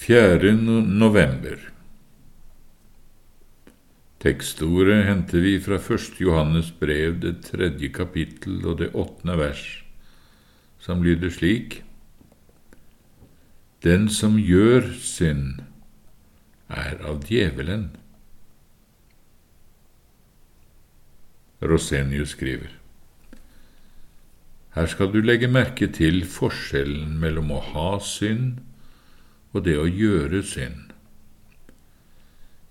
4. november Tekstordet henter vi fra 1. Johannes brev, det tredje kapittel og det åttende vers, som lyder slik:" Den som gjør synd, er av djevelen. Rosenius skriver. Her skal du legge merke til forskjellen mellom å ha synd og det å gjøre synd.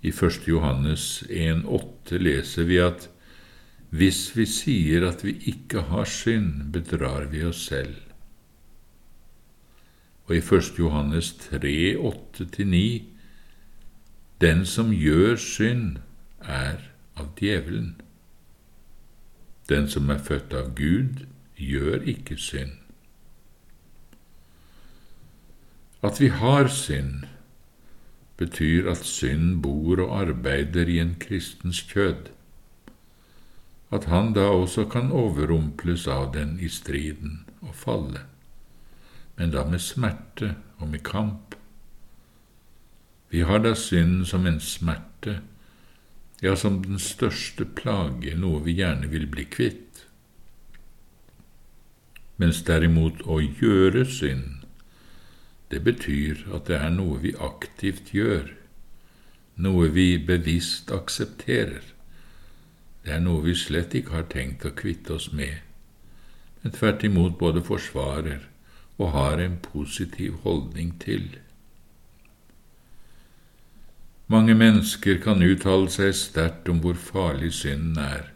I 1. Johannes 1,8 leser vi at hvis vi sier at vi ikke har synd, bedrar vi oss selv. Og i 1. Johannes 3, 8-9 Den som gjør synd, er av djevelen. Den som er født av Gud, gjør ikke synd. At vi har synd, betyr at synd bor og arbeider i en kristens kjød, at han da også kan overrumples av den i striden og falle, men da med smerte og med kamp. Vi har da synd som en smerte, ja, som den største plage, noe vi gjerne vil bli kvitt, mens derimot å gjøre synd det betyr at det er noe vi aktivt gjør, noe vi bevisst aksepterer. Det er noe vi slett ikke har tenkt å kvitte oss med, men tvert imot både forsvarer og har en positiv holdning til. Mange mennesker kan uttale seg sterkt om hvor farlig synden er,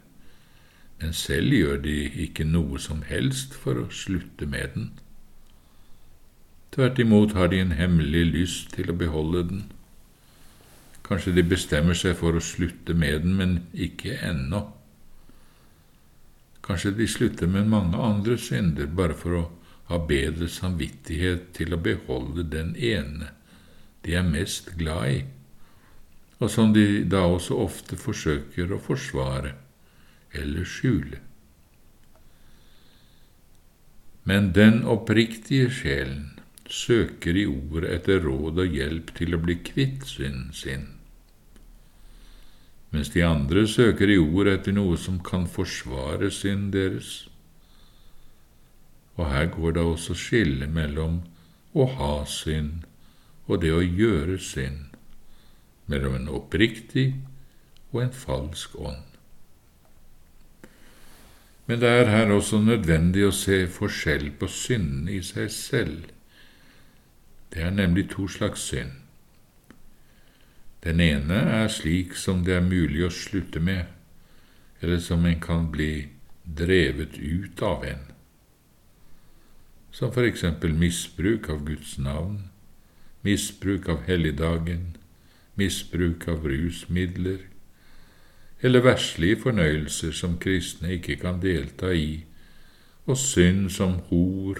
men selv gjør de ikke noe som helst for å slutte med den. Tvert imot har de en hemmelig lyst til å beholde den. Kanskje de bestemmer seg for å slutte med den, men ikke ennå. Kanskje de slutter med mange andre synder bare for å ha bedre samvittighet til å beholde den ene de er mest glad i, og som de da også ofte forsøker å forsvare eller skjule. Men den oppriktige sjelen søker i ordet etter råd og hjelp til å bli kvitt synden sin, mens de andre søker i ordet etter noe som kan forsvare synden deres. Og her går det også skille mellom å ha synd og det å gjøre synd, mellom en oppriktig og en falsk ånd. Men det er her også nødvendig å se forskjell på syndene i seg selv det er nemlig to slags synd. Den ene er slik som det er mulig å slutte med, eller som en kan bli drevet ut av en, som for eksempel misbruk av Guds navn, misbruk av helligdagen, misbruk av rusmidler, eller verslige fornøyelser som kristne ikke kan delta i, og synd som hor,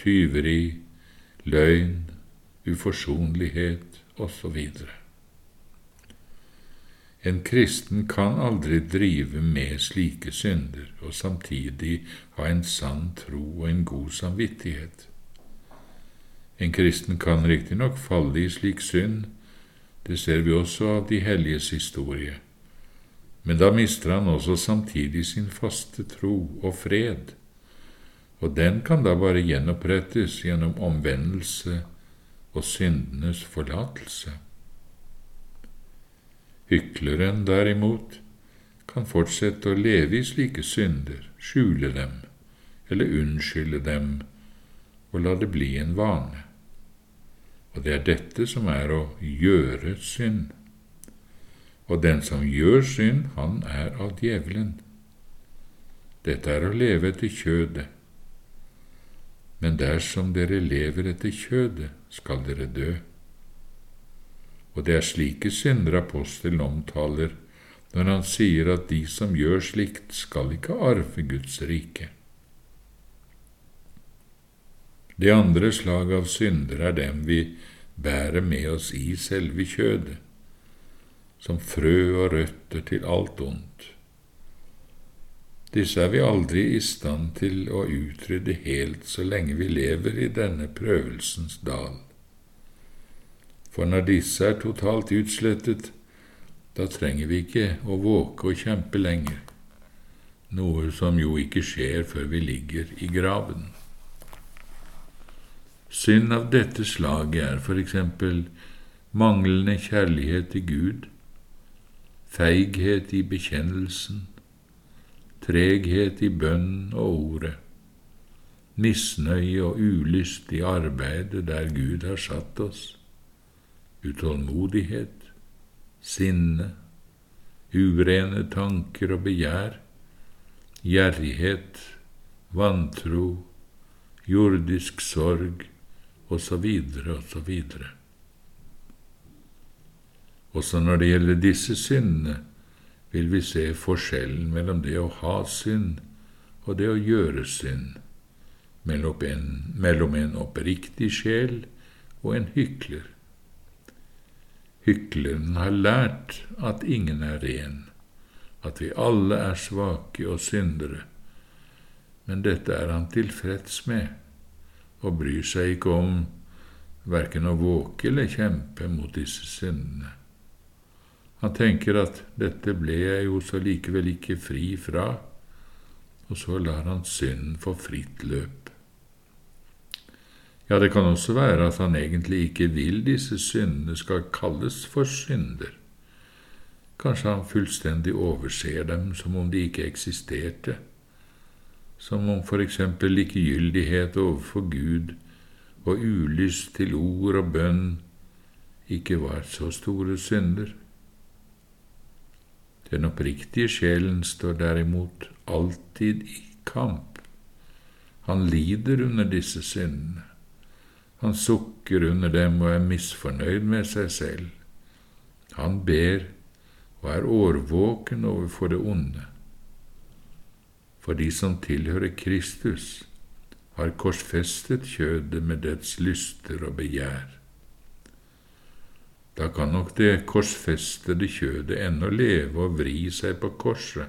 tyveri, løgn, uforsonlighet osv. En kristen kan aldri drive med slike synder og samtidig ha en sann tro og en god samvittighet. En kristen kan riktignok falle i slik synd, det ser vi også av de helliges historie, men da mister han også samtidig sin faste tro og fred, og den kan da bare gjenopprettes gjennom omvendelse og syndenes forlatelse. Hykleren, derimot, kan fortsette å leve i slike synder, skjule dem eller unnskylde dem og la det bli en vane. Og det er dette som er å gjøre synd. Og den som gjør synd, han er av djevelen. Dette er å leve etter kjødet, men dersom dere lever etter kjødet, skal dere dø. Og det er slike synder apostelen omtaler når han sier at de som gjør slikt, skal ikke arve Guds rike. Det andre slag av synder er dem vi bærer med oss i selve kjødet, som frø og røtter til alt ondt. Disse er vi aldri i stand til å utrydde helt så lenge vi lever i denne prøvelsens dal. For når disse er totalt utslettet, da trenger vi ikke å våke og kjempe lenger, noe som jo ikke skjer før vi ligger i graven. Synd av dette slaget er for eksempel manglende kjærlighet til Gud, feighet i bekjennelsen, treghet i bønn og ordet, misnøye og ulyst i arbeidet der Gud har satt oss, utålmodighet, sinne, urene tanker og begjær, gjerrighet, vantro, jordisk sorg, osv., osv. Også når det gjelder disse syndene, vil vi se forskjellen mellom det å ha synd og det å gjøre synd, mellom en, mellom en oppriktig sjel og en hykler. Hykleren har lært at ingen er ren, at vi alle er svake og syndere, men dette er han tilfreds med og bryr seg ikke om verken å våke eller kjempe mot disse syndene. Han tenker at dette ble jeg jo så likevel ikke fri fra, og så lar han synden få fritt løp. Ja, det kan også være at han egentlig ikke vil disse syndene skal kalles for synder. Kanskje han fullstendig overser dem som om de ikke eksisterte som om for eksempel likegyldighet overfor Gud og ulyst til ord og bønn ikke var så store synder. Den oppriktige sjelen står derimot alltid i kamp. Han lider under disse syndene. Han sukker under dem og er misfornøyd med seg selv. Han ber og er årvåken overfor det onde for de som tilhører Kristus, har korsfestet kjødet med dets lyster og begjær. Da kan nok det korsfestede kjødet ennå leve og vri seg på korset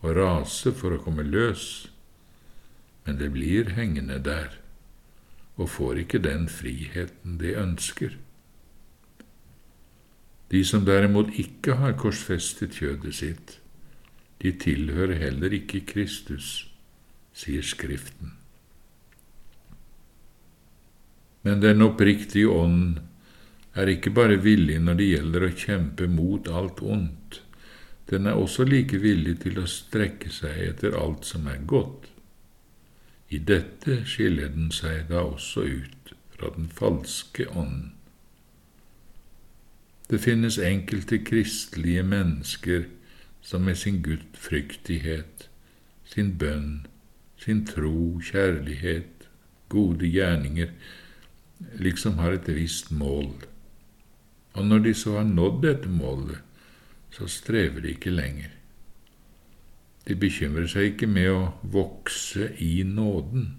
og rase for å komme løs, men det blir hengende der og får ikke den friheten det ønsker. De som derimot ikke har korsfestet kjødet sitt, de tilhører heller ikke Kristus, sier Skriften. Men den oppriktige ånd er ikke bare villig når det gjelder å kjempe mot alt ondt, den er også like villig til å strekke seg etter alt som er godt. I dette skiller den seg da også ut fra den falske ånden. Det finnes enkelte kristelige mennesker som med sin gudfryktighet, sin bønn, sin tro, kjærlighet, gode gjerninger, liksom har et visst mål. Og når de så har nådd dette målet, så strever de ikke lenger. De bekymrer seg ikke med å vokse i nåden,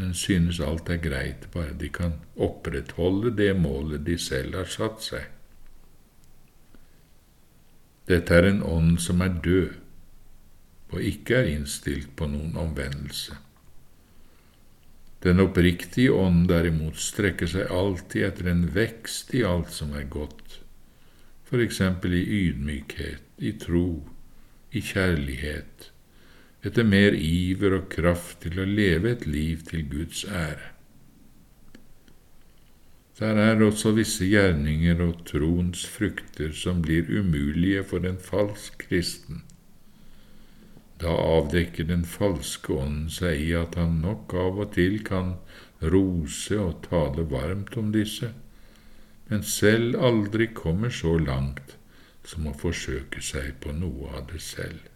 men synes alt er greit bare de kan opprettholde det målet de selv har satt seg. Dette er en ånd som er død og ikke er innstilt på noen omvendelse. Den oppriktige ånd derimot strekker seg alltid etter en vekst i alt som er godt, eksempel i ydmykhet, i tro, i kjærlighet, etter mer iver og kraft til å leve et liv til Guds ære. Der er også visse gjerninger og troens frukter som blir umulige for en falsk kristen. Da avdekker den falske ånden seg i at han nok av og til kan rose og tale varmt om disse, men selv aldri kommer så langt som å forsøke seg på noe av det selv.